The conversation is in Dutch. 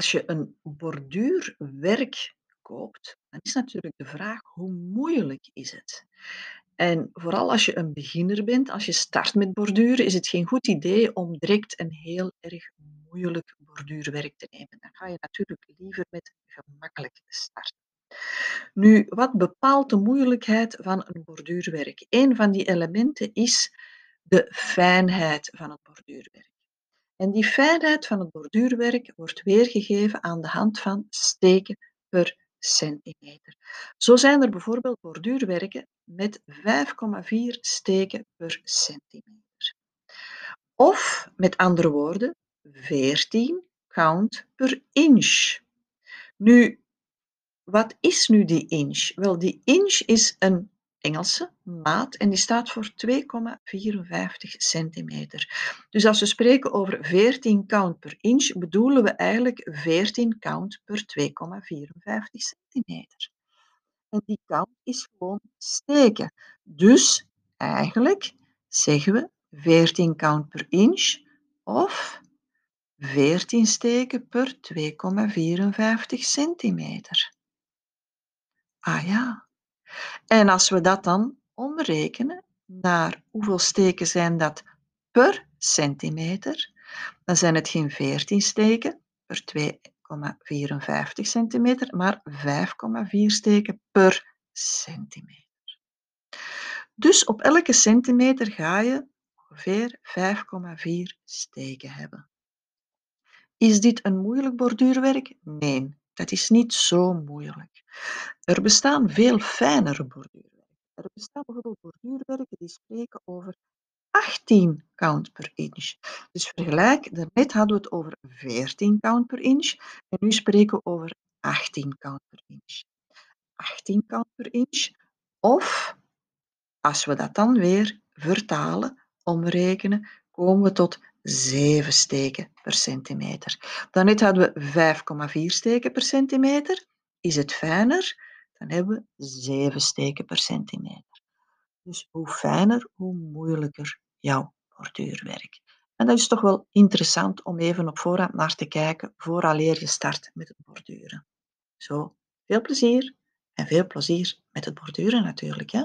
Als je een borduurwerk koopt, dan is natuurlijk de vraag: hoe moeilijk is het? En vooral als je een beginner bent, als je start met borduren, is het geen goed idee om direct een heel erg moeilijk borduurwerk te nemen. Dan ga je natuurlijk liever met gemakkelijk starten. Nu, wat bepaalt de moeilijkheid van een borduurwerk? Een van die elementen is de fijnheid van het borduurwerk. En die fijnheid van het borduurwerk wordt weergegeven aan de hand van steken per centimeter. Zo zijn er bijvoorbeeld borduurwerken met 5,4 steken per centimeter. Of met andere woorden, 14 count per inch. Nu, wat is nu die inch? Wel, die inch is een Engelse maat en die staat voor 2,54 centimeter. Dus als we spreken over 14 count per inch, bedoelen we eigenlijk 14 count per 2,54 centimeter. En die count is gewoon steken. Dus eigenlijk zeggen we 14 count per inch of 14 steken per 2,54 centimeter. Ah ja. En als we dat dan omrekenen naar hoeveel steken zijn dat per centimeter, dan zijn het geen 14 steken per 2,54 centimeter, maar 5,4 steken per centimeter. Dus op elke centimeter ga je ongeveer 5,4 steken hebben. Is dit een moeilijk borduurwerk? Nee, dat is niet zo moeilijk. Er bestaan veel fijnere borduurwerken. Er bestaan bijvoorbeeld borduurwerken die spreken over 18 count per inch. Dus vergelijk, daarnet hadden we het over 14 count per inch en nu spreken we over 18 count per inch. 18 count per inch of als we dat dan weer vertalen, omrekenen, komen we tot 7 steken per centimeter. Daarnet hadden we 5,4 steken per centimeter. Is het fijner? Dan hebben we 7 steken per centimeter. Dus hoe fijner, hoe moeilijker jouw borduurwerk. En dat is toch wel interessant om even op voorhand naar te kijken vooraleer je start met het borduren. Zo, veel plezier en veel plezier met het borduren natuurlijk. Hè?